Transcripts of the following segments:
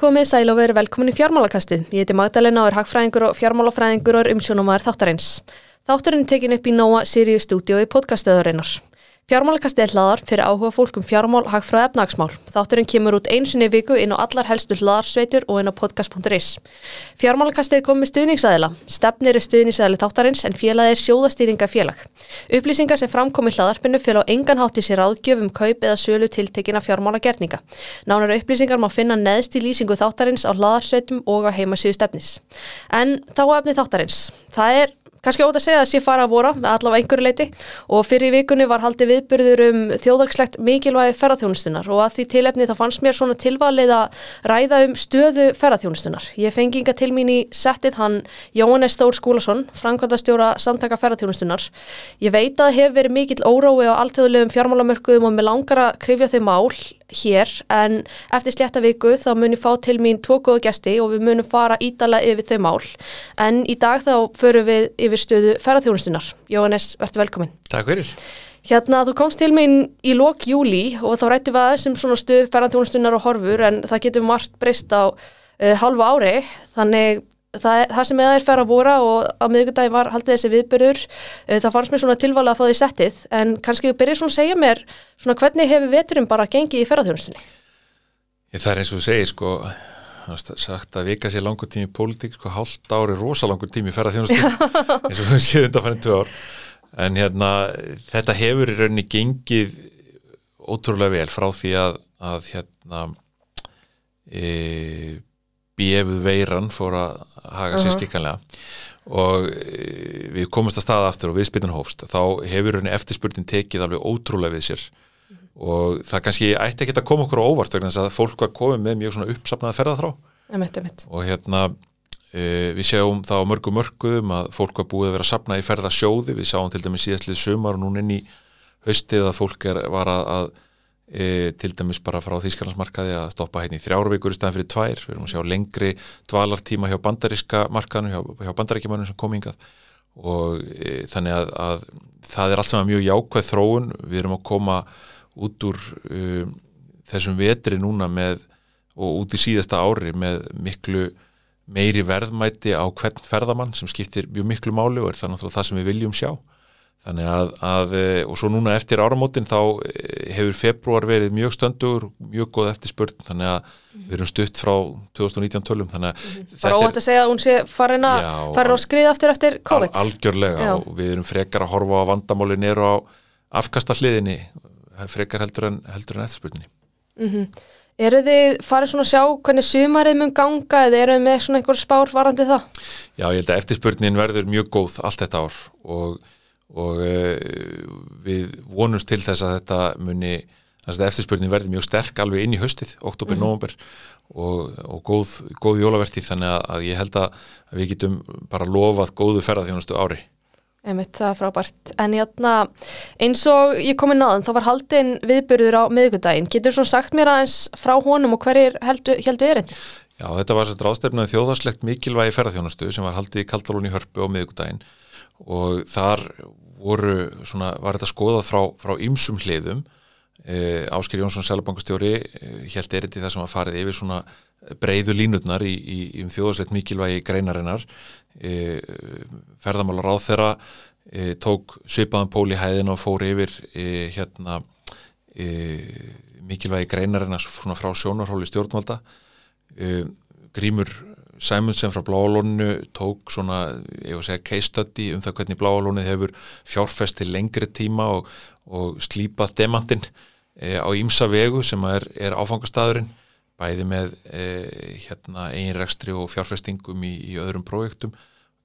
Komið sæl og verið velkomin í fjármálakastið. Ég heiti Magdalena og er hagfræðingur og fjármálafræðingur og umsjónumæður þáttarins. Þátturinn er tekin upp í Nóa Sirius stúdíu í Fjármálakastið er hlaðar fyrir áhuga fólkum fjármál, hagfræð efnagsmál. Þátturinn kemur út einsunni viku inn á allar helstu hlaðarsveitur og inn á podcast.is. Fjármálakastið er komið stuðningsæðila. Stefnir er stuðningsæðili þáttarins en félagið er sjóðastýringa félag. Upplýsingar sem framkomi hlaðarpinu fyrir á engan hátti sér áðgjöfum kaup eða sölu tiltekina fjármálagerninga. Nánar upplýsingar má finna neðst í lýsingu þáttarins á hlaðarsveitum og á heimasíðu stefnis. En þá kannski ótaf að segja að sé fara að vora allavega einhverju leiti og fyrir vikunni var haldið viðbyrður um þjóðagslegt mikilvægi ferðarþjónustunar og að því tilefni þá fannst mér svona tilvalið að ræða um stöðu ferðarþjónustunar. Ég fengi inga til mín í settið hann Jóhannes Stór Skúlason, framkvæmdastjóra samtaka ferðarþjónustunar. Ég veit að hefur verið mikill órói á alltöðulegum fjármálamörkuðum og með langar að krifja þau mál hér en eftir slétta viku þá munum fá til mín tvo góða gæsti og við munum fara ídala yfir þau mál en í dag þá förum við yfir stöðu ferðarþjónustunar. Jóhannes, verður velkomin. Takk fyrir. Hérna, þú komst til mín í lok júli og þá rætti við aðeins um svona stöðu ferðarþjónustunar og horfur en það getur margt breyst á uh, halva ári þannig Það, það sem eða er færa að vora og á miðugundagi var haldið þessi viðbyrður það fannst mér svona tilvala að fá því settið en kannski þú byrjir svona að segja mér svona hvernig hefur veturinn bara gengið í ferðarþjónustunni? Það er eins og þú segir sko sagt að vika sér langur tími í pólitík sko hálft ári rosalangur tími í ferðarþjónustunni eins og séum þetta fannum tvö ár en hérna þetta hefur í rauninni gengið ótrúlega vel frá því að, að hérna e bjöfuð veiran fór að haga uh -huh. skikkanlega. Og e, við komumst að staða aftur og við spilin hófst. Þá hefur henni eftirspurnin tekið alveg ótrúlega við sér. Uh -huh. og það kannski ætti ekki að koma okkur á óvart þess að fólk var komið með mjög svona uppsapnaða ferðarþrá og hérna e, við sjáum þá mörgum mörgum að fólk var búið að vera sapna í ferðarsjóði við sjáum til dæmis síðastlið sumar og núna inn í haustið að fólk er, var að, að E, til dæmis bara frá Þýskalandsmarkaði að stoppa hérna í þrjárvíkur í staðan fyrir tvær. Við erum að sjá lengri dvalartíma hjá bandariska markaðinu, hjá, hjá bandaríkjumannum sem kom hingað. Og e, þannig að, að það er allt saman mjög jákvæð þróun, við erum að koma út úr um, þessum vetri núna með og út í síðasta ári með miklu meiri verðmæti á hvern ferðamann sem skiptir mjög miklu máli og er það náttúrulega það sem við viljum sjá Þannig að, að, eh, og svo núna eftir áramótin þá eh, hefur februar verið mjög stöndur, mjög góð eftirspurn, þannig að mm. við erum stutt frá 2019 tölum, þannig að mm. Það er óvægt að segja að hún sé farin að, farin að skriða aftur eftir COVID. Al, algjörlega já. og við erum frekar að horfa á vandamáli nýru á afkastahliðinni, frekar heldur en, heldur en eftirspurninni. Mm -hmm. Eru þið farið svona að sjá hvernig sumarið mun ganga eða eru þið með svona einhver spár varandi það? Já, ég held að eftirspurnin verður mjög góð allt þetta ár og og uh, við vonumst til þess að þetta muni að eftirspurning verði mjög sterk alveg inn í höstið, oktober, mm. november og, og góð, góð jólavertið þannig að, að ég held að við getum bara lofað góðu ferðarþjónustu ári. Einmitt, það er frábært, en játna, eins og ég kom inn á þann, þá var haldinn viðbyrður á miðugundaginn, getur svona sagt mér aðeins frá honum og hverjir heldu, heldu erindi? Já, þetta var þess að ráðstefnaði þjóðarslegt mikilvægi ferðarþjónustu sem var haldið í Kaldalóni hörpu á miðugundaginn og þar voru svona, var þetta skoðað frá, frá ymsum hliðum. E, Ásker Jónsson Sælabankastjóri e, held erindi það sem að farið yfir svona breyðu línutnar í, í, í um þjóðarsleitt mikilvægi greinarinnar. E, ferðamálar á þeirra e, tók svipaðan pól í hæðin og fór yfir e, hérna e, mikilvægi greinarinnar frá sjónarhóli stjórnvalda. Grímur Sæmundsen frá Bláalónu tók svona, ég var að segja, case study um það hvernig Bláalónu hefur fjárfest til lengri tíma og, og slípað demantinn e, á ímsa vegu sem er, er áfangastæðurinn, bæði með e, hérna, einrækstri og fjárfestingum í, í öðrum projektum,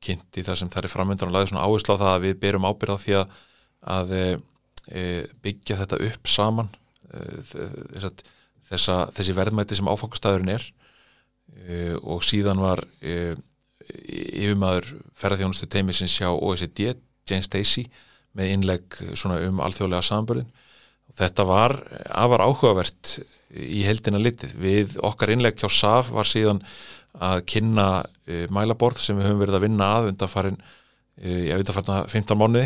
kynnti það sem það er framöndan og laði svona áherslu á það að við berum ábyrða því að, að e, e byggja þetta upp saman, e, þessa, þessi verðmæti sem áfangastæðurinn er uh, og síðan var uh, yfirmaður ferðarþjónustu teimisins hjá OECD, Jane Stacey með innlegg um alþjóðlega sambörðin þetta var afar áhugavert í heldina litið við okkar innlegg hjá SAF var síðan að kynna uh, mælaborð sem við höfum verið að vinna að undanfarin ég veit að farna 15 mánuði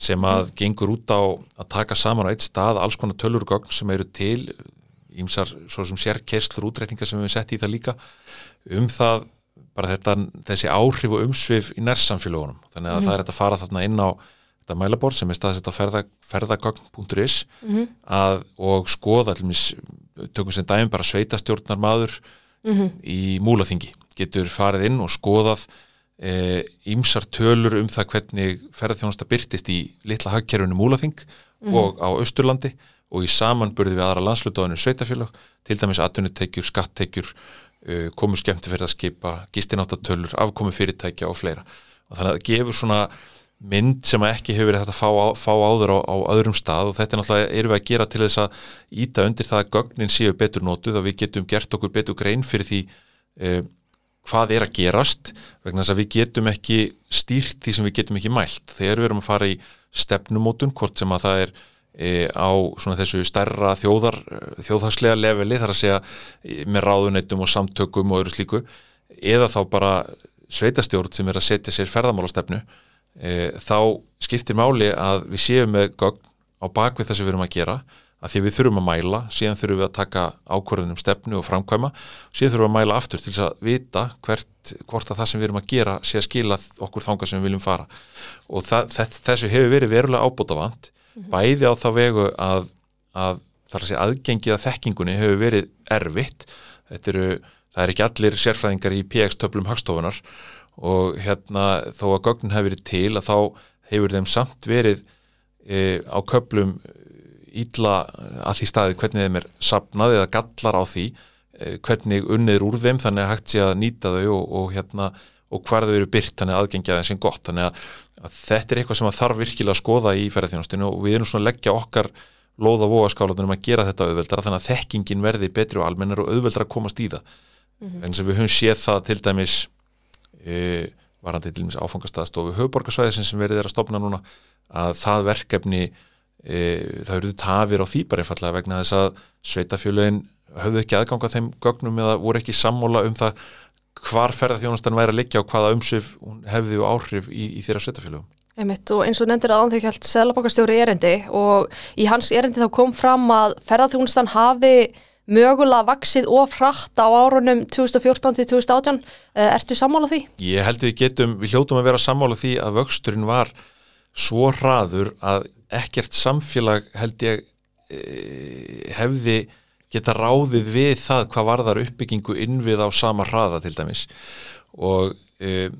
sem að mm. gengur út á að taka saman á eitt stað alls konar tölurgögn sem eru til ímsar svo sem sérkerslur útreikningar sem við hefum sett í það líka um það bara þetta, þessi áhrif og umsvið í nærsamfélagunum þannig að mm. það er þetta að fara þarna inn á þetta mælabor sem er staðsett á ferða, ferðagögn.is mm -hmm. og skoða allumis, tökum sem dæmi bara sveitastjórnar maður mm -hmm. í múlaþingi getur farið inn og skoðað ímsar e, tölur um það hvernig ferðarþjónasta byrtist í litla hagkerfunu múlaþing -hmm. og á Östurlandi og í samanburði við aðra landslutóðinu sveitafélag, til dæmis atvinnutekjur, skattekjur uh, komu skemmti fyrir að skipa gistináttatölur, afkomi fyrirtækja og fleira. Og þannig að það gefur svona mynd sem ekki hefur verið þetta að fá, á, fá áður á, á öðrum stað og þetta er náttúrulega erum við að gera til þess að íta undir það að gögnin séu betur nótuð og við getum gert okkur betur grein fyrir því eh, hvað er að gerast vegna þess að við getum ekki stýrt því sem við getum ekki mælt. Þegar við erum að fara í stefnumótun hvort sem að það er eh, á þessu stærra þjóðar þjóðhagslega leveli þar að segja eh, með ráðuneytum og samtökum og öðru slíku eða þá bara sveitastjórn sem er að setja sér ferðamálastefnu e, þá skiptir máli að við séum með gögn á bakvið það sem við erum að gera að því við þurfum að mæla, síðan þurfum við að taka ákvörðunum stefnu og framkvæma síðan þurfum við að mæla aftur til þess að vita hvert, hvort að það sem við erum að gera sé að skila okkur þanga sem við viljum fara og það, þessu hefur verið verulega ábútafant. Bæði á þá vegu að, að þar að segja aðgengið að þekkingunni hefur verið erfitt. Eru, það er ekki allir sérfræðingar í PX töflum hagstofunar og hérna þó að gögnin hefur verið til að þá hefur þeim samt verið e, á köplum ílla að því staði hvernig þeim er sapnað eða gallar á því e, hvernig unnið úr þeim þannig að hægt sé að nýta þau og, og hérna og hvar þau eru byrt þannig aðgengja þeim sem gott. Þannig að, að þetta er eitthvað sem þarf virkilega að skoða í ferðarþjónustinu og við erum svona að leggja okkar loða vóaskálatunum að gera þetta auðveldara þannig að þekkingin verði betri og almennar og auðveldara að komast í það mm -hmm. en sem við höfum séð það til dæmis e, varandi til og meins áfangastæðstofu höfuborgarsvæðisinn sem verið er að stopna núna að það verkefni e, það eruðu tafir á bara einfallega vegna þess að sveitafjöluðin höfðu ekki aðganga þeim gögnum eða voru ekki sammóla um það hvar ferðarþjónastan væri að liggja og hvaða umsif hún hefði og áhrif í, í þeirra sveitafjöluðum. Einmitt og eins og nefndir að ánþjók held Sælabokastjóri erendi og í hans erendi þá kom fram að ferðarþjónastan hafi mögulega vaksið og frætt á árunum 2014-2018 eh, ertu sammála því? Ég held við getum, við hljótum að vera sammála því að vöxturinn var svo hraður að ekkert samfélag held ég e, hefði geta ráðið við það hvað varðar uppbyggingu innvið á sama hraða til dæmis og e,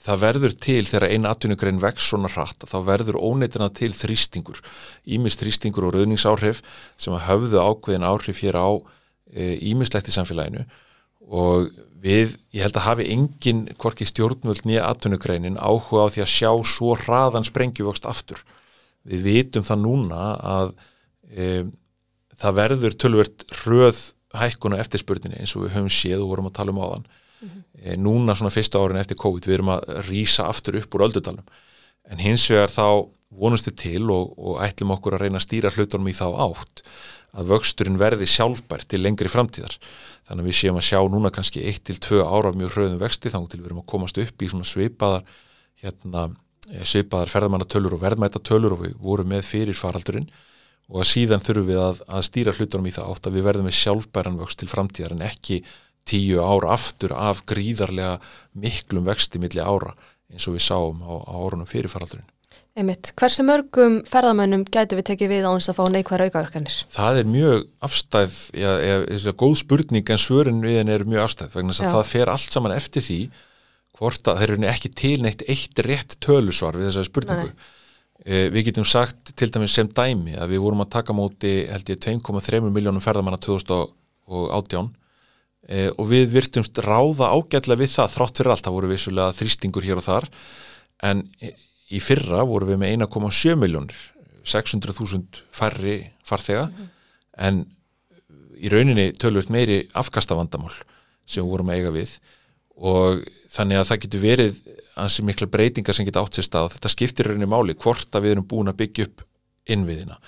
það verður til þegar eina atvinnugrein vex svona hratt þá verður óneitina til þrýstingur ímist þrýstingur og rauningsáhrif sem að höfðu ákveðin áhrif hér á ímislegt e, í samfélaginu og við, ég held að hafi engin hvorki stjórnvöld nýja atvinnugreinin áhuga á því að sjá svo hraðan sprengjuvokst aftur. Við vitum það núna að e, það verður tölvert hröð hækkun og eftirspurninni eins og við höfum séð og vorum að tala um áðan. Mm -hmm. núna svona fyrsta árin eftir COVID við erum að rýsa aftur upp úr öldudalum en hins vegar þá vonustu til og, og ætlum okkur að reyna að stýra hlutunum í þá átt að vöxturinn verði sjálfbært til lengri framtíðar. Þannig að við séum að sjá núna kannski 1-2 ára mjög hröðum vexti þá til við erum að komast upp í svona svipaðar, hérna, eh, svipaðar ferðamannatölur og verðmætatölur og við vorum með fyrir faraldurinn og að síðan þurfum við að, að stýra hlutunum í það átt að við verðum með sjálfbæran vöxt til framtíðar en ekki tíu ára aftur af gríðarlega miklum vexti milli ára eins og við sáum á, á árunum fyrir faraldurinn. Einmitt. Hversu mörgum ferðamönnum gætu við tekið við á þess að fá neikværa aukaverkanir? Það er mjög afstæð, já, eða góð spurning en svörin við henni er mjög afstæð vegna þess að það fer allt saman eftir því hvort að þeir eru ekki tilneitt eitt rétt tölusvar við þessari spurningu. Eh, við getum sagt til dæmis sem dæmi að við vorum að taka móti held ég 2,3 miljónum ferðamanna 2018 eh, og við virtumst ráða ágætlega við það þrátt fyrir allt, það voru vissulega þrýstingur hér og þar. En í fyrra vorum við með 1,7 miljónir 600.000 færri farþega. Mm -hmm. en í rauninni tölvöld meiri afkastavandamál sem við vorum að eiga við. Og þannig að það getur verið ansi mikla breytingar sem getur átt sér stað. Og þetta skiptir rauninni máli hvort að við erum búin að byggja upp innviðina.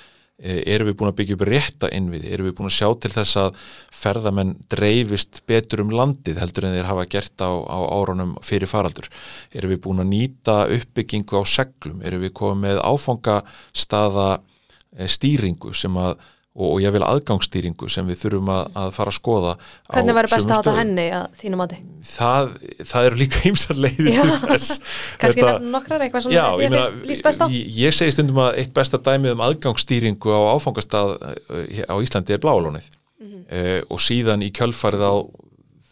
Eh, erum við búin að byggja upp rétta innviði, erum við búin að sjá til þess að ferðamenn dreifist betur um landið heldur en þeir hafa gert á, á árunum fyrir faraldur, erum við búin að nýta uppbyggingu á seglum, erum við komið með áfangastaða eh, stýringu sem að og, ég vil aðgangsstýringu sem við þurfum að, að fara að skoða Hvernig væri best að hafa stöðum. henni að þínu mati? Það, það eru líka ýmsar leiðir til þess Kannski Þetta- nefnum nokkrar eitthvað sem Já, ég meina, finnst líst best á? ég, ég segi stundum að eitt besta dæmið um aðgangsstýringu á áfangastað eh, á Íslandi er bláalónið Mhm. eh, og síðan í kjölfarið á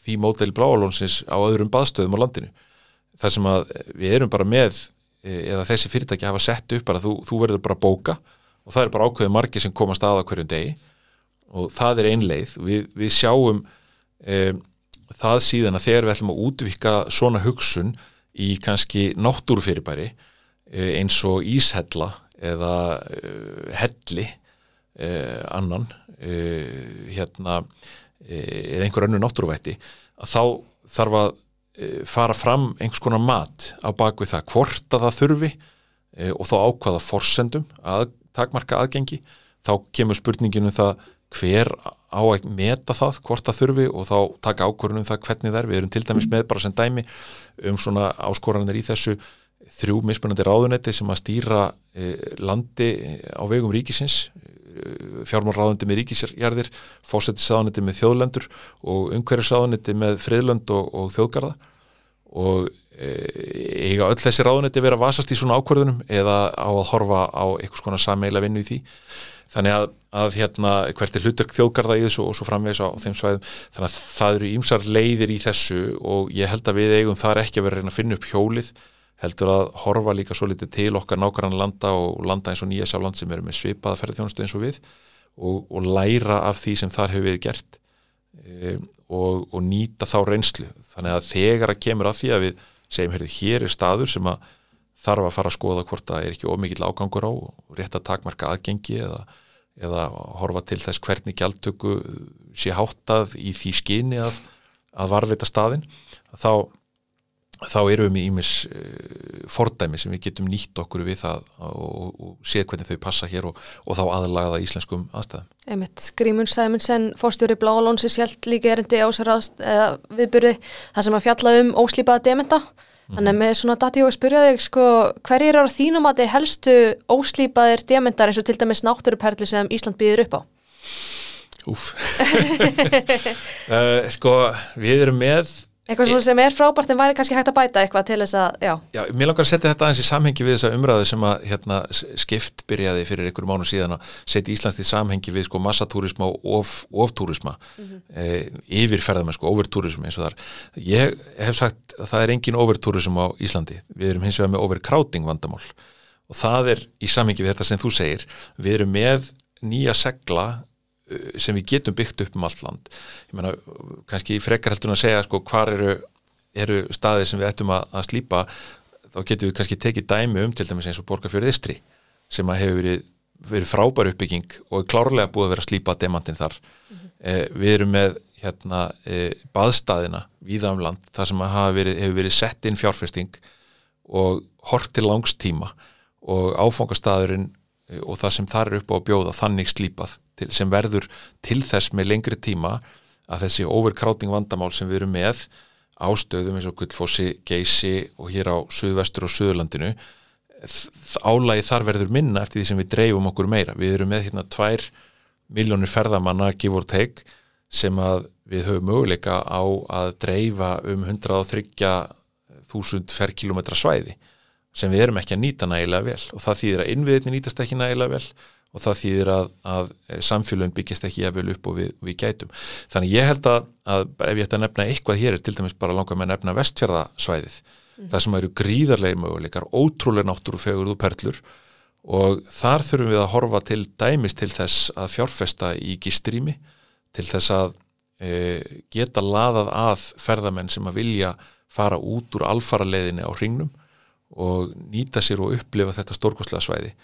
því mótel bláalónsins á öðrum baðstöðum á landinu þar sem að við erum bara með eh, eða þessi fyrirtæki hafa sett upp bara þú, þú verður bara bóka og það er bara ákveðið margir sem komast að á hverjum degi. Og það er einleið við, við sjáum um, það síðan að þegar við ætlum að útvika svona hugsun í kannski náttúrufyrirbæri eh, eins og íshella eða uh, helli uh, annan uh, hérna eða einhver önnur náttúruvætti að þá þarf að fara fram einhvers konar mat á bakvið það hvort að það þurfi og þá ákvaða forsendum að takmarka aðgengi þá kemur spurningin um það hver á að meta það hvort það þurfi og þá taka ákvörðunum það hvernig það er, við erum til dæmis með bara sem dæmi um svona áskoranir í þessu þrjú mismunandi ráðunetti sem að stýra e, landi á vegum ríkisins e, fjármálráðunetti með ríkisjarðir fósettisráðunetti með þjóðlendur og umhverjusráðunetti með friðlönd og, og þjóðgarða. Og e, eiga öll þessi ráðunetti vera vasast í svona ákvörðunum eða á að horfa á einhvers konar sameila vinnu í því? Þannig að, að hérna hvert er hlutverk þjóðgarða í þessu og svo framvegis á þeim svæðum? Þannig að það eru ímsar leiðir í þessu og ég held að við eigum þar ekki að vera að reyna að finna upp hjólið heldur að horfa líka svo litið til okkar nákvæmlega landa og landa eins og nýja sjálfland sem eru með svipaða ferðarþjónustu eins og við og, og læra af því sem þar hefur við gert e, og, og nýta þá reynslu. Þannig að þegar að kemur að því að við segjum, heyrðu, hér er staður sem að þarf að fara að skoða hvort það er ekki ómikill ágangur á og rétt að takmarka aðgengi eða, eða horfa til þess hvernig gjaldtöku sé háttað í því skyni að, að varvita staðin þá, þá erum við með ímis fordæmi sem við getum nýtt okkur við það og, og séð hvernig þau passa hér og, og þá aðlagaða íslenskum aðstæðum. Einmitt, Grímun Sæmunsen, fórstjóri Bláalónsis held líka erindi á sér aðst, eða viðburði það sem að fjalla um óslýpaða dementa þannig með svona dati og að spyrja þig sko, hverjir eru á þínum að þið helstu óslýpaðir dementar eins og til dæmis náttúruperli sem Ísland býður upp á? Úf uh, Sko, við erum með Eitthvað svona sem er frábært en væri kannski hægt að bæta eitthvað til þess að, já, Já, mér langar að setja þetta aðeins í samhengi við þessa umræðu sem að hérna, skipt byrjaði fyrir einhverjum mánu síðan að setja Íslands í samhengi við sko massatúrisma og of, oftúrisma eh, yfir ferðamennsku, overtúrism eins og þar. Ég hef sagt að það er engin overtúrism á Íslandi. Við erum hins vegar með overcrowding vandamál. Og það er í samhengi við þetta sem þú segir. Við erum með nýja segla sem við getum byggt upp um allt land. Ég meina, kannski frekar heldur að segja sko, hvar eru, eru staðir sem við ættum að, að slípa þá getum við kannski tekið dæmi um til dæmis eins og Borgarfjörð Istri sem að hefur verið, verið frábær uppbygging og er klárlega búið að vera að slípa demantinn þar. Eh, við erum með hérna eh, baðstæðina víða um land þar sem verið, hefur verið sett inn fjárfesting og hort til langstíma og áfangastæðurinn eh, og það sem þar er upp á að bjóða þannig slípað til, sem verður til þess með lengri tíma að þessi overcrowding vandamál sem við erum með ástöðum eins og Gullfossi, Geysi og hér á Suðvestur og Suðurlandinu álægi þar verður minna eftir því sem við dreifum okkur meira. Við erum með hérna tvær miljónir ferðamanna give or take sem að við höfum möguleika á að dreifa um 130.000 ferkilometra svæði sem við erum ekki að nýta nægilega vel og það þýðir að innviðinni nýtast ekki nægilega vel og það þýðir að, að samfélagin byggjast ekki jafnvel upp og við, við gætum. Þannig ég held að, að ef ég ætti að nefna eitthvað hér er til dæmis bara langar með að nefna vestfjörðasvæðið það sem eru gríðarlega möguleikar ótrúlega náttúrufegurð og perlur og þar þurfum við að horfa til dæmis til þess að fjárfesta í gistrými til þess að e, geta laðað að ferðamenn sem að vilja fara út úr alfaraleðinni á hringnum og nýta sér og upplifa þetta stórkostlega svæði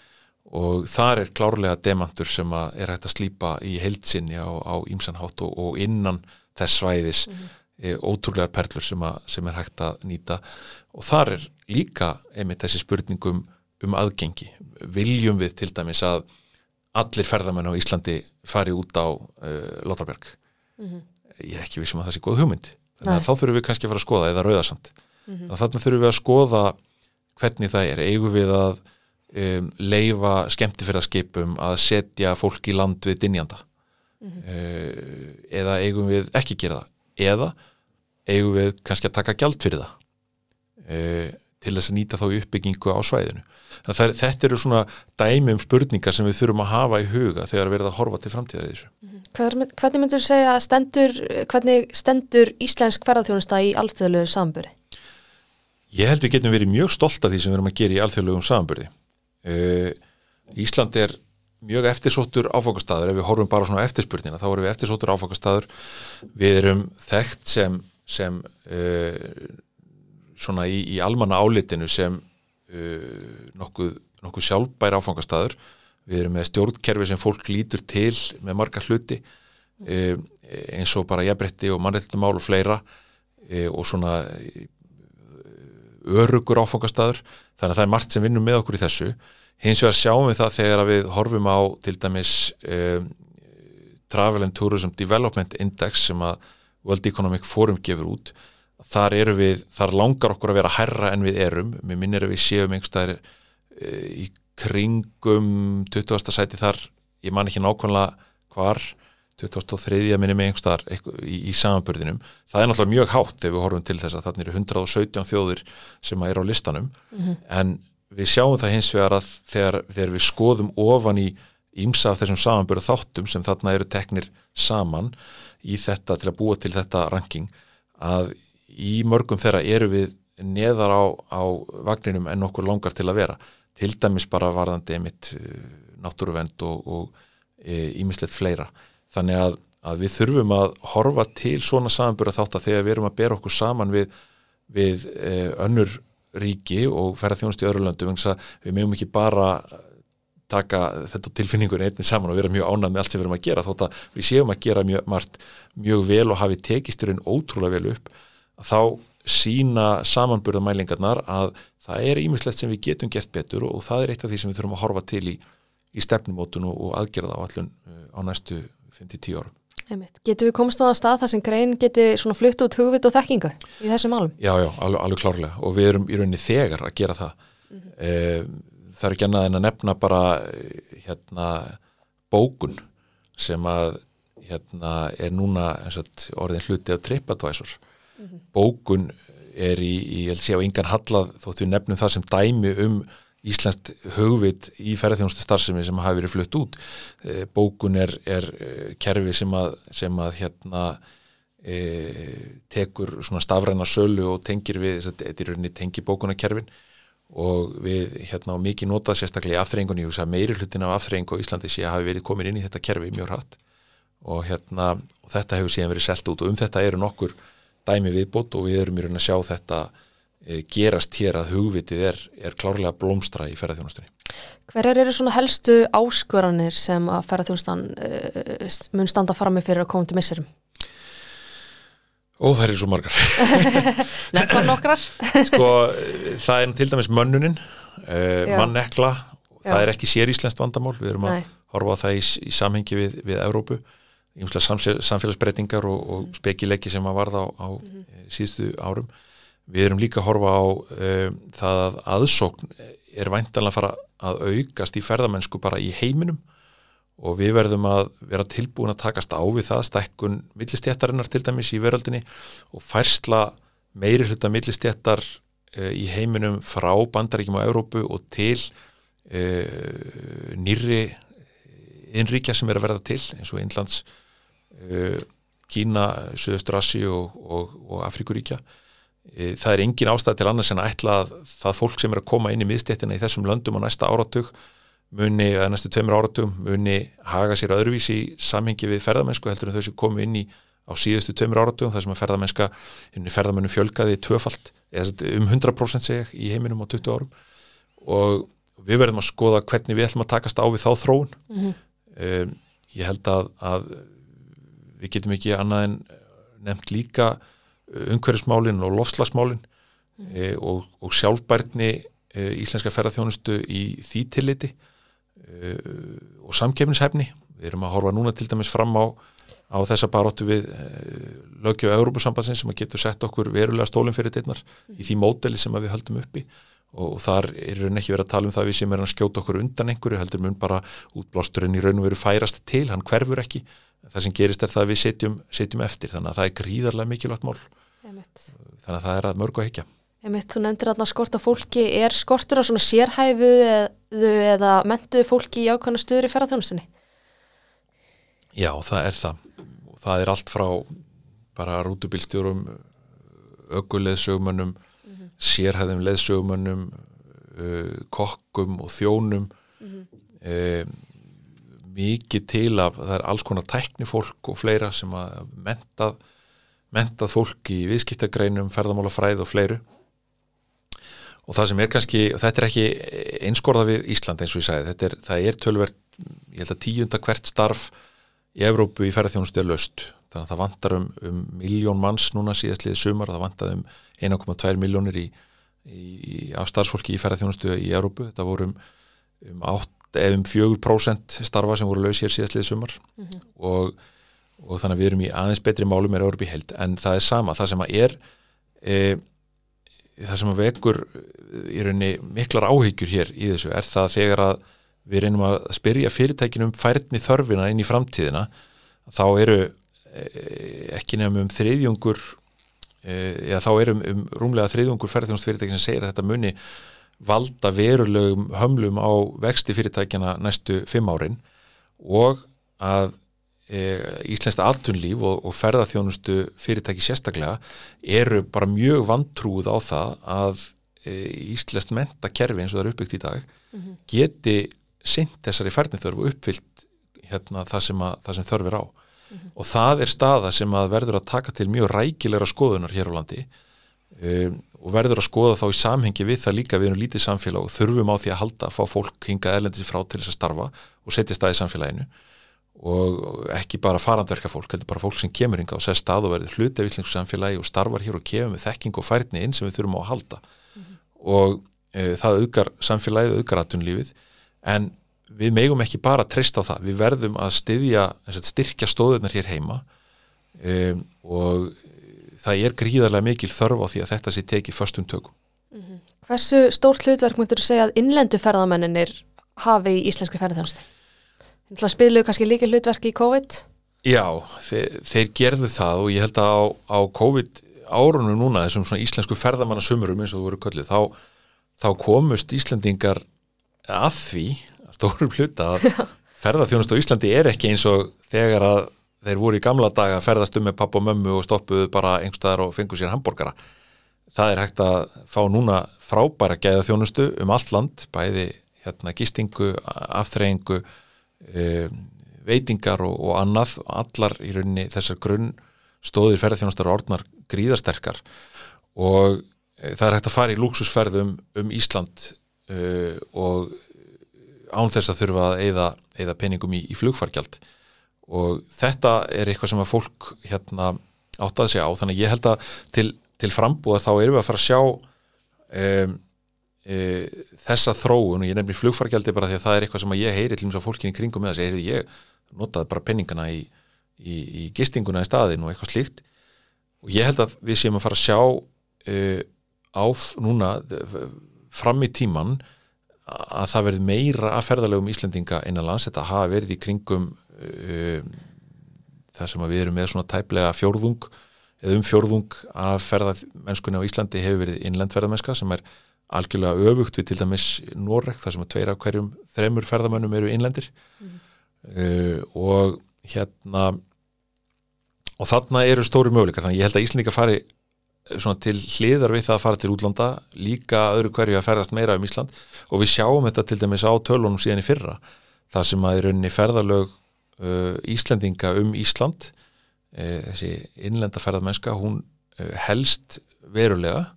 og þar er klárlega demantur sem er hægt að slípa í heildsinni á, ímsanhátt og, og innan þess svæðis mm -hmm. ótrúlegar perlur sem, að, sem er hægt að nýta og þar er líka einmitt þessi spurningum um aðgengi. Viljum við til dæmis að allir ferðamenn á Íslandi fari út á uh, Lóttarberg? Mm -hmm. Ég er ekki vissum að það sé góð hugmynd. Þannig að þá þurfum við kannski að fara að skoða eða rauðasamt. Mm -hmm. Þannig að þarna þurfum við að skoða hvernig það er. Eigum við að um, leifa skemmtifyrðarskipum að setja fólk í land við dinjanda uh, eða eigum við ekki gera það? Eða eigum við kannski að taka gjald fyrir það uh, til þess að nýta þá uppbyggingu á svæðinu? Að þetta eru svona dæmi um spurningar sem við þurfum að hafa í huga þegar við erum að horfa til framtíðar í þessu. Hver, hvernig myndur þú segja að stendur, hvernig stendur íslensk ferðarþjónusta í alþjóðlegu samböri? Ég held við getum verið mjög stolt af því sem við erum að gera í alþjóðlegum samanbyrði. Uh, Ísland er mjög eftirsóttur áfangastæður, ef við horfum bara svona eftirspurnina, þá erum við eftirsóttur áfangastæður, við erum þekkt sem, sem uh, svona í, í almanna álitinu sem uh, nokkuð, nokkuð sjálfbær áfangastæður, við erum með stjórnkerfi sem fólk lítur til með marga hluti eins og bara jafnbretti og mannreittumál og fleira og svona örugur áfangastæður þannig að það er margt sem vinnum með okkur í þessu. Hins vegar sjáum við það þegar við horfum á til dæmis um, Travel and Tourism Development Index sem að World Economic Forum gefur út. Þar við, þar langar okkur að vera herra en við erum, mér minnir að við séum einhverstaðir uh, í kringum 20. sæti þar. Ég man ekki nákvæmlega hvar 2003. minni með einhverstaðar í, í samanbörðinum, það er náttúrulega mjög hátt ef við horfum til þess að þannig eru 117 þjóðir sem er á listanum mm -hmm. en við sjáum það hins vegar að þegar, þegar við skoðum ofan í ímsa af þessum samanbörðu þáttum sem þarna eru teknir saman í þetta til að búa til þetta ranking að í mörgum þeirra eru við neðar á, á vagninum en okkur langar til að vera til dæmis bara varðandi einmitt náttúruvend og ímislegt e, fleira þannig að, að við þurfum að horfa til svona samanbúra þátt að þegar við erum að bera okkur saman við, við eh, önnur ríki og ferða þjónust í öðru landu við meðum ekki bara taka þetta tilfinningunni einnig saman og vera mjög ánað með allt sem við erum að gera þótt að við séum að gera mjög, margt, mjög vel og hafi tekisturinn ótrúlega vel upp þá sína samanburðamælingarnar að það er ímislegt sem við getum gert betur og, það er eitt af því sem við þurfum að horfa til í, í stefnumótun og, aðgerða á allun eh, á næstu 5-10 árum. Getur við komst á það stað þar sem grein geti flutt út hugvit og þekkingu í þessum málum? Já, já, alveg, alveg klárlega og við erum í rauninni þegar að gera það. Mm -hmm. e, það er ekki annað en að nefna bara hérna, bókun sem að hérna, er núna sagt, orðin hluti af TripAdvisor. Mm -hmm. Bókun er í, í ég held sé á yngan hallað þótt við nefnum það sem dæmi um Íslandst hugvit í ferðarþjónustu starfsemi sem hafi verið flutt út. E, bókun er, er eh, kerfi sem að, sem að hérna, e, tekur stafræna sölu og tengir við, þetta er rauninni tengi bókunarkerfin. Og við hérna á mikið notað sérstaklega í afþreyingunni, ég veist að meiri hlutin af afþreyingu á Íslandi sé að hafi verið komin inn í þetta kerfi mjög hratt. Og, hérna, og þetta hefur síðan verið selt út. Og um þetta eru nokkur dæmi viðbót og við erum í rauninni að sjá þetta gerast hér að hugvitið er, er klárlega blómstra í ferðarþjónustunni. Hverjar eru svona helstu áskoranir sem að ferðarþjónustan uh, mun standa fram með fyrir að koma til misserum? Ó, það eru svo margar. Nefnum nokkrar? sko, það er til dæmis mönnunin, uh, mannekla, það er ekki sér íslenskt vandamál, við erum að Nei. horfa á það í, í samhengi við, við Evrópu, samfélagsbreytingar og, og spekilegi sem að varða á, á mm -hmm. síðustu árum Við erum líka að horfa á um, það að aðsókn er væntanlega að fara að aukast í ferðamennsku bara í heiminum og við verðum að vera tilbúin að takast á við það stekkun millistjættarinnar til dæmis í veröldinni og færsla meiri hluta millistjættar uh, í heiminum frá bandaríkjum á Európu og til uh, nýri innríkja sem er að verða til eins og Einlands, uh, Kína, Suðastrassi og, og, og Afrikuríkja það er engin ástæð til annars en að ætla að það fólk sem er að koma inn í miðstéttina í þessum löndum á næsta áratug muni, eða næstu tveimur áratug muni haga sér öðruvísi í samhengi við ferðamennsku heldur en þau sem komu inn í á síðustu tveimur áratugum þar sem að ferðamennska ferðamennu fjölgaði tvöfalt eða um 100% seg í heiminum á 20 árum og við verðum að skoða hvernig við ætlum að takast á við þá þróun mm -hmm. um, ég held að, að við getum ekki annað en nefnt líka umhverfsmálinn og lofslagsmálinn mm. e, og, og sjálfbærni e, íslenska ferðarþjónustu í því tilliti e, og samkefnishefni. Við erum að horfa núna til dæmis fram á, á þessa baróttu við e, lögjöf Európusambansins sem að getur sett okkur verulega stólinn fyrir deinar mm. í því móteli sem við höldum uppi og þar er raun ekki verið að tala um það við sem er að skjóta okkur undan einhverju heldur mun bara útblásturinn í raun og veru færast til, hann hverfur ekki það sem gerist er það að við setjum, setjum eftir þannig að það er gríðarlega mikilvægt mál Einmitt. þannig að það er að mörgu að higgja Einmitt, þú nefndir að skort á fólki, er skortur á svona sérhæfu eða, eða mentuðu fólki í ákvæmna stuður í ferðarþjónustunni? Já, það er það það er allt frá bara rútubílstjórum öguleðsögumönnum mm -hmm. sérhæðum leðsögumönnum kokkum og þjónum mm -hmm. um, mikið til af, það er alls konar tæknifólk og fleira sem að mentað, mentað fólk í viðskiptagreinum, ferðamálafræð og fleiru. Og það sem er kannski, þetta er ekki einskorða við Ísland eins og ég sagði, er, það er tölvert, ég held að tíunda hvert starf í Evrópu í ferðarþjónustu er löst, þannig að það vantar um, um miljón manns núna síðastliðið sumar, það vantar um 1,2 miljónir í, í, í afstarfsfólki í ferðarþjónustu í Evrópu, þetta voru um, um 8 eða um 4% starfa sem voru laus hér síðastliðið sumar mm -hmm. og, og þannig að við erum í aðeins betri málum er Evrópu held, en það er sama, það sem að er e, það sem að vekur í rauninni miklar áhyggjur hér í þessu er það þegar að við reynum að spyrja fyrirtækinu um færðni þörfina inn í framtíðina þá eru e, ekki nefnum um þriðjungur eða þá eru um, um rúmlega þriðjungur ferðjónstfyrirtækin sem segir að þetta muni valda verulegum hömlum á vexti fyrirtækjana næstu fimm árin og að e, Íslenska altunlíf og, og ferðarþjónustu fyrirtæki sérstaklega eru bara mjög vantrúð á það að E, íslest mentakerfi eins og það er uppbyggt í dag mm -hmm. geti sint þessari færniþörfu uppfyllt hérna, það, sem að, það sem þörfir á mm -hmm. og það er staða sem að verður að taka til mjög rækilegra skoðunar hér á landi um, og verður að skoða þá í samhengi við það líka við erum lítið samfélag og þurfum á því að halda að fá fólk hinga eðlendis frá til þess að starfa og setja stað í samfélaginu. Og ekki bara farandverka fólk, þetta er bara fólk sem kemur hinga og sér stað og verður hluti af íslensku samfélagi og starfar hér og kemur með þekking og færni inn sem við þurfum á að halda. Og e, það auðgar samfélagið, auðgar aðtunlífið en við megum ekki bara treysta á það, við verðum að styðja, styrkja stóðunar hér heima. E, og það er gríðarlega mikil þörf á því að þetta sé tekið förstum tökum. Mm -hmm. Hversu stórt hlutverk myndur þú segja að innlendu ferðamenninir hafi í íslenski ferðarþjónustu? Spiluðu kannski líka hlutverki í COVID? Já, þeir, þeir gerðu það og ég held að á, á COVID árunum núna þessum svona íslensku ferðamannasumurum eins og þú voru kallið þá, þá komust Íslandingar að því stórum hluta að ferðarþjónust á Íslandi er ekki eins og þegar að þeir voru í gamla daga að ferðast um með papp og mömmu og stoppuðu bara einhverstaðar og fengu sér hambúrgara það er hægt að fá núna frábæra gæða þjónustu um allt land bæði hérna gistingu, afþreyingu e, veitingar og, og annað. Og allar í rauninni þessar grunn stóðir ferðarþjónustar og orðnar gríðarsterkar. Og e, það er hægt að fara í lúksusferðum um Ísland uh, og án þess að þurfa að eigða, eigða peningum í, í flugfargjald og þetta er eitthvað sem að fólk hérna áttaði sig á. Þannig ég held að til, til frambúða þá erum við að fara að sjá um, e, þessa þróun. Og ég nefnir flugfargjaldi bara því að það er eitthvað sem að ég heyri til og með fólkinni kringum með þess að ég notaði bara penningana í, í, í gistinguna í staðin og eitthvað slíkt. Og ég held að við séum að fara að sjá uh, áf núna fram í tíman að það verði meira að ferðalegum Íslendinga innanlands, þetta hafa verið í kringum uh, það sem við erum með svona tæplega fjórðung eða um fjórðung að ferðamennskunni á Íslandi hefur verið innlendferðamennska sem er algjörlega öfugt við til dæmis Norrek, þar sem að tveira hverjum þremur ferðamennum eru innlendir mm. uh, og hérna og þarna eru stóri möguleikar þannig ég held að Íslandika fari eh, til hliðar við það að fara til útlanda líka öðru hverju að ferðast meira um Ísland og við sjáum þetta til dæmis á tölunum síðan í fyrra þar sem að er unni ferðalög uh, Íslandinga um Ísland uh, þessi innlenda ferðarmennska hún uh, helst verulega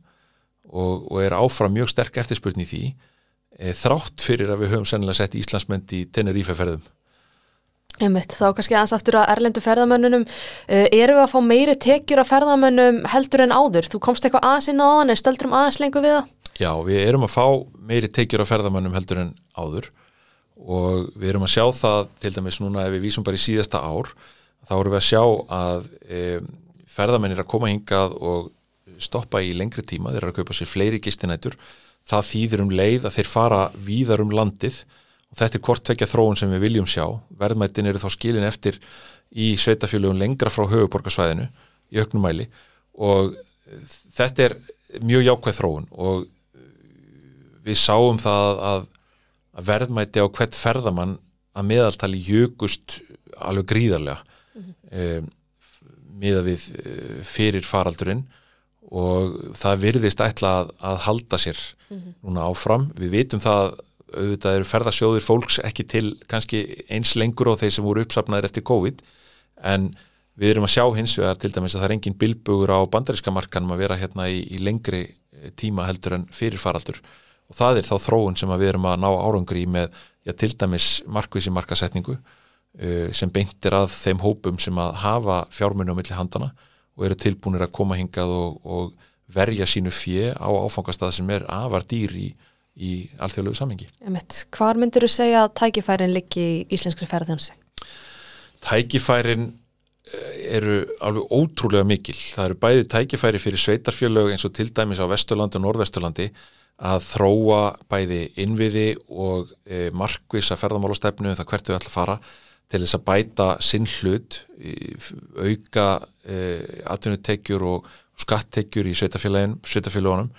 og, og er áfram mjög sterk eftirspurning í því þrátt fyrir að við höfum sennilega sett Íslandsmynd í Tenerife ferðum Einmitt, þá kannski aðeins aftur að erlendu ferðamönnunum uh, eru við að fá meiri tekjur af ferðamönnum heldur en áður? Þú komst eitthvað aðeins inn á þann en stöldurum aðeins lengur við það? Já, við erum að fá meiri tekjur af ferðamönnum heldur en áður og við erum að sjá það til dæmis núna ef við vísum bara í síðasta ár þá erum við að sjá að e, ferðamennir að koma hingað og stoppa í lengri tíma, þeir eru að kaupa sér fleiri gistinætur. Það þýðir um leið að þeir fara víðar um landið. Og þetta er hvort tvekja þróun sem við viljum sjá. Verðmættin eru þá skilin eftir í sveitafjölugun lengra frá höfuborgarsvæðinu í auknumæli og þetta er mjög jákvæð þróun. Og við sáum það að, að verðmætti á hvert ferðamann að meðaltali jökust alveg gríðarlega mm -hmm. um, miða við uh, fyrir faraldurinn og það virðist ætla að, að halda sér mm -hmm. núna áfram. Við vitum það auðvitað eru ferðasjóðir fólks ekki til kannski eins lengur og þeir sem voru uppsapnaðir eftir COVID en við erum að sjá hins vegar til dæmis að það er engin bilbugur á bandaríska markanum að vera hérna í, í lengri eh, tíma heldur en fyrir faraldur og það er þá þróun sem við erum að ná árangri með já, til dæmis markvísi markasetningu uh, sem beintir að þeim hópum sem að hafa fjármunni á milli handana og eru tilbúinir að koma hingað og, og verja sínu fjö á áfangastað sem er afar dýr í, í alþjóðlegu samengi. Hvar myndir þú segja að tækifærin liggi í íslenskri ferðarþjónusi? Tækifærin eh, eru alveg ótrúlega mikil. Það eru bæði tækifæri fyrir sveitarfjölög eins og til dæmis á Vesturlandi og Norðvesturlandi að þróa bæði innviði og e, markvisa ferðamálastefnu um það hvert þau ætla að fara til þess að bæta sinn hlut, auka e, atvinnutekjur og skattekjur í sveitafélagunum.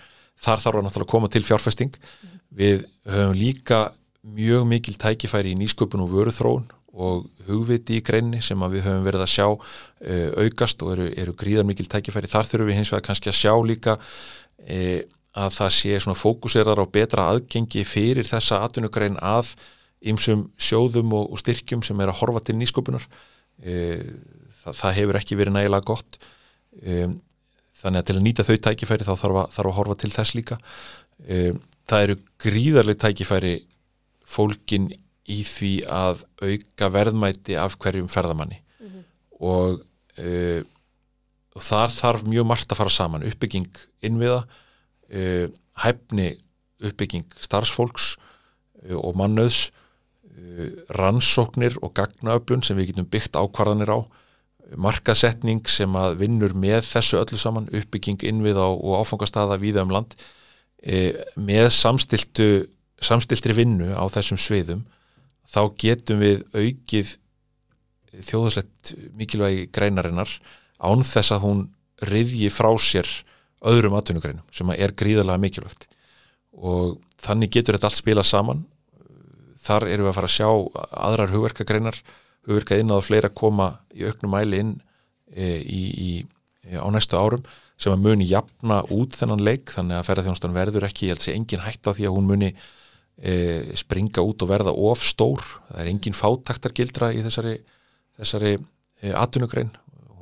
Þar þarf að náttúrulega koma til fjárfesting. Mm. Við höfum líka mjög mikil tækifæri í nýsköpun og vöruþróun og hugviti í greinni sem við höfum verið að sjá uh, aukast og eru, eru gríðar mikil tækifæri. Þar þurfum við hins vegar kannski að sjá líka uh, að það sé svona fókuserar á betra aðgengi fyrir þessa atvinnugrein að ymsum sjóðum og, og styrkjum sem er að horfa til nýsköpunar. Uh, það, það hefur ekki verið nægilega gott. Um, þannig að til að nýta þau tækifæri þá þarf að, þarf að horfa til þess líka. Um, það eru gríðarlega tækifæri fólkin í því að auka verðmæti af hverjum ferðamanni mm -hmm. og, uh, og þar þarf mjög margt að fara saman uppbygging innviða uh, hæfni uppbygging starfsfólks uh, og mannöðs rannsóknir og gagnaöflun sem við getum byggt ákvarðanir á markasetning sem að vinnur með þessu öllu saman uppbygging innviða og áfangastada víða um land með samstiltu samstiltri vinnu á þessum sviðum þá getum við aukið þjóðaslegt mikilvægi greinarinnar án þess að hún riðji frá sér öðrum atvinnugreinum sem er gríðarlega mikilvægt. Og þannig getur þetta allt spila saman. Þar erum við að fara að sjá aðrar hugverkagreinar hugverka inn að fleira koma í auknum mæli inn e, í, í, á næstu árum sem að muni jafna út þennan leik. Þannig að ferðarþjónustan verður ekki, ég held að sé engin hægt á því að hún muni e, springa út og verða of stór. Það er engin fátaktargildra í þessari, þessari e, atvinnugrein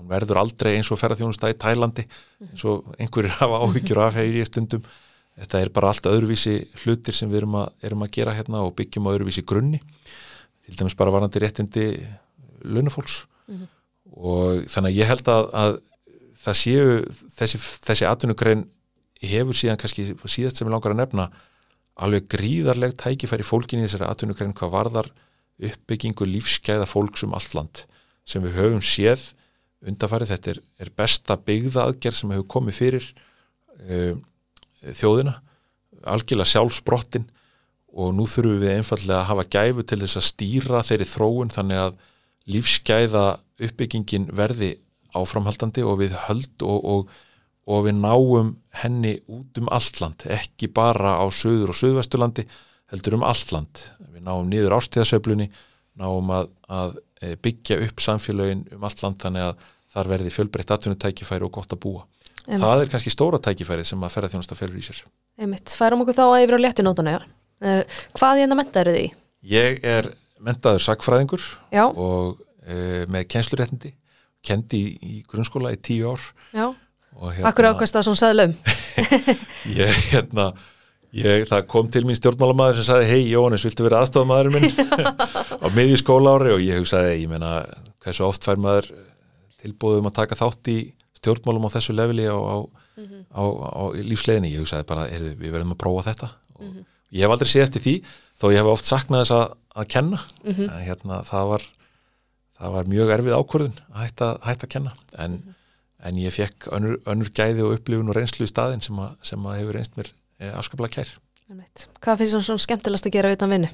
hún verður aldrei eins og ferðarþjónustæði í Tælandi eins og einhverjir hafa áhyggjur af hegir í stundum. Þetta er bara allt öðruvísi hlutir sem við erum að, erum að gera hérna og byggjum á öðruvísi grunni. Til dæmis bara varandi réttindi launafólks. Mm -hmm. og þannig að ég held að, að það séu þessi, þessi atvinnugrein hefur síðan kannski síðast sem ég langar að nefna alveg gríðarleg tækifæri fólkin í þessari atvinnugrein hvað varðar uppbyggingu lífskeiða fólks um allt land sem við höfum séð undarfarið, þetta er, er besta byggða aðgerð sem hefur komið fyrir uh, þjóðina. Algjörlega sjálfsbrottin. Og nú þurfum við einfallega að hafa gæfu til þess að stýra þeirri þróun þannig að lífskeiða uppbyggingin verði áframhaldandi og við höld og, og og við náum henni út um alland, ekki bara á söður og söðvestulandi, heldur um alland. Við náum niður ástíðasöflunni, náum að, að byggja upp samfélagin um alland þannig að þar verði fjölbreytt atvinnutækifæri og gott að búa. Einmitt. Það er kannski stóra tækifæri sem að ferða þjónast að felur í sér. Einmitt, færum okkur þá að yfir á léttunótuna. Uh, hvað er þetta mentaður því? Ég er mentaður sagfræðingur Já. og uh, með kennsluréttindi, kendi í, í grunnskóla í tíu ár. Já Hérna, Akkur ákvæmst það svona saðlum? ég, hérna, ég, það kom til mín stjórnmálamæður sem sagði, hei Jóhannes, viltu vera aðstofamæður minn? Á miði skóla ári og ég hugsaði, ég menna, hversu oft fær maður tilbúðum að taka þátt í stjórnmálum á þessu leveli á, á, mm -hmm. á, á lífsleginni, ég hugsaði bara, er, við verðum að prófa þetta. Og mm -hmm. ég hef aldrei séð eftir því, þó ég hef oft saknað þess að, að kenna, mm -hmm. en hérna það var, það var mjög erfið ákvörðun að hætta, hætta að kenna, en mhm. en ég fekk önnur, önnur gæði og upplifun og reynslu í staðin sem að, sem að hefur reynst mér afskaplega kær. Hvað finnst þér svona skemmtilegast að gera utan vinnu?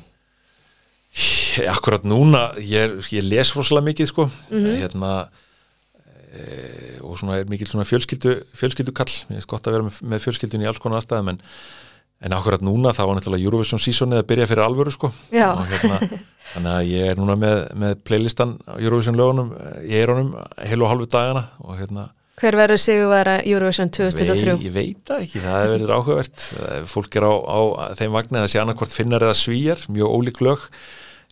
Akkurat núna, ég, er- ég les rosalega mikið sko Mhm. hérna e, og svona er mikil svona fjölskyldu fjölskyldukall, mér finnst gott að vera með, með fjölskyldun í alls konar aðstæðum en, en akkurat núna þá var náttúrulega Eurovision seasonið að byrja fyrir alvöru sko og hérna, þannig að ég er núna með, með playlistan Eurovision lögunum í eironum heil og halvu dagana og hérna Hver verður sigurvera Eurovision Vei, 2023? ég veit það ekki, það verður áhugavert. Ef fólk er á, á þeim vagnir að sé annarkvort finnar eða svíjar, mjög ólík lög.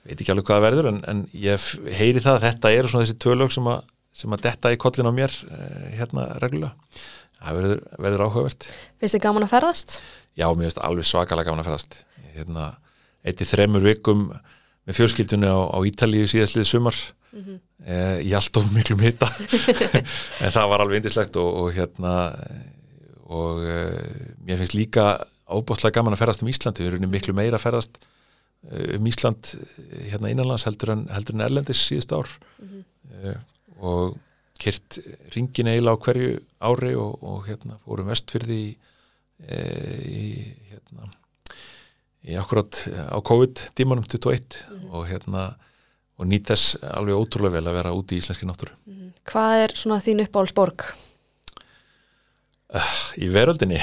Veit ekki alveg hvað verður en, en ég heyri það að þetta eru svona þessi tvö lög sem, að, sem að detta í kollin á mér eh, hérna reglulega. Það verður, verður áhugavert. Finnst þið gaman að ferðast? já, mér finnst alveg svakalega gaman að ferðast. Hérna, eitt í þremur vikum með fjölskyldunni á, á Ítalíu síðastlið sumar Mhm. eh, í allt of miklum hita. En það var alveg indislegt og, og hérna og eh, mér finnst líka ábústlega gaman að ferðast um Ísland. Við erum miklu meira að ferðast eh, um Ísland eh, hérna innanlands heldur en, heldur en erlendis síðust ár. Eh, og kyrt ringin eiginlega á hverju ári og, og hérna fórum vestfyrði í, eh, í hérna í akkurat á COVID-tímanum 21 og hérna og nýt þess alveg ótrúlega vel að vera úti í íslenski náttúru. Hvað er svona þín uppáhaldsborg? Í veröldinni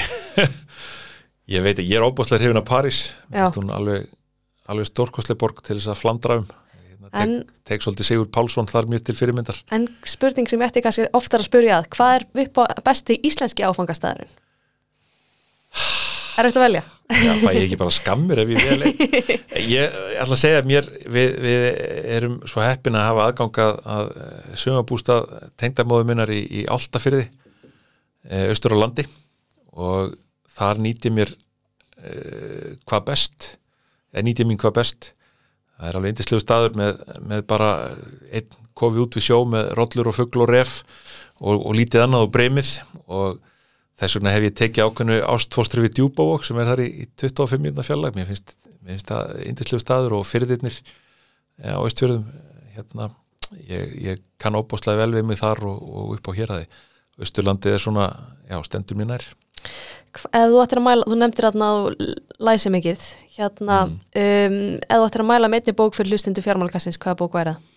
ég veit ekki, ég er óbúslega hrifin af París alveg, alveg stórkostleg borg til þess að flandra um hérna, tek, tek svolítið Sigur Pálsson þar mjög til fyrirmyndar en spurning sem ég ætti kannski oftar að spurja að hvað er besti íslenski áfangastæðurinn? Er þetta að velja? Já, fæ ég ekki bara skammir ef ég vel ég ætla að segja að mér við, við erum svo heppin að hafa aðgangað að sumabústað tengdamóðu minnar í, í Áltafyrði austur á landi. Og þar nýti ég mér uh, hvað best eða ég mín hvað best. Það er alveg indislegu staður með, með bara einn kofi út við sjó með rollur og fugl og ref og, og lítið annað og breymið. Og þess vegna hef ég tekið ákveðnu ástfóstri við djúbávok sem er þar í, í 25 minna fjallag mér finnst, mér finnst það indislegu staður og fyrirðirnir á austfjörðum hérna, ég, ég kann óbúslega vel við mig þar og, og upp á hér Östurlandið er svona, já, stendur mér nær. Ef þú ættir að mæla, þú nefndir að þú læsi mikið, hérna, um, ef þú ættir að mæla með einni bók fyrir hlustundu fjármálkassins, hvaða bók væri það?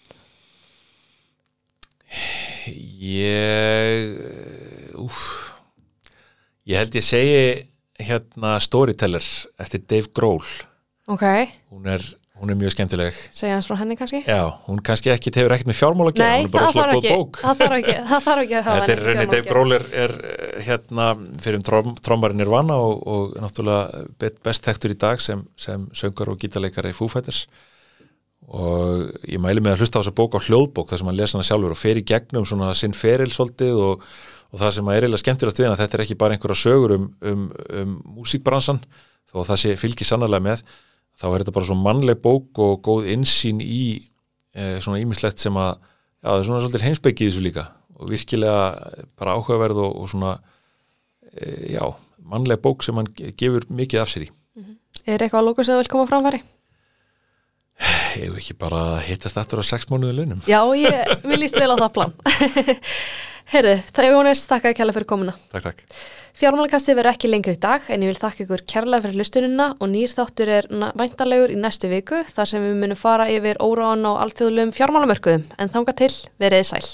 Ég úf, ég held ég segi hérna Storyteller eftir Dave Grohl. Ok, hún er, hún er mjög skemmtileg. Segja hans frá henni kannski? Já, hún kannski ekki hefur ekkert með fjármál að gera Nei, er það þarf ekki, bók. það þarf ekki, það þarf ekki að hafa Þetta er rauninni Dave. Grohl er, er hérna fyrir trom, trommari Nirvana og, og náttúrulega best þektur í dag sem, sem söngar og gítarleikari Foo Fighters. Og ég mæli með að hlusta á þessa bók á hljóðbók þar sem hann lesa hana sjálfur og fer í gegnum svona sinn feril svolítið og, og það sem að er eiginlega skemmtilegt við að þetta er ekki bara einhverja sögur um, um, um músíkbransan þó að það sé fylgir sannarlega með þá er þetta bara svona mannleg bók og góð insýn í e, svona ímislegt sem að já, það er svona svolítið heimsbyggið þessu líka. Og virkilega bara áhugaverð og, og svona e, já, mannleg bók sem hann ge- gefur mikið af sér í. Er eitthvað að lóku sem þú vil koma framfæri? Ég hef ekki bara hittast eftir á sex mánuðu launum Já, ég, mér líst vel á það plan. Herðu, það er Jónis, þakka að kella fyrir komuna. Takk, takk Fjármálakastið verður ekki lengri í dag en ég vil þakka ykkur kærlega fyrir hlustunina og nýr þáttur er væntanlegur í næstu viku þar sem við munum fara yfir óráðan á alþjóðlegum fjármálamörkuðum en þanga til veriði sæl.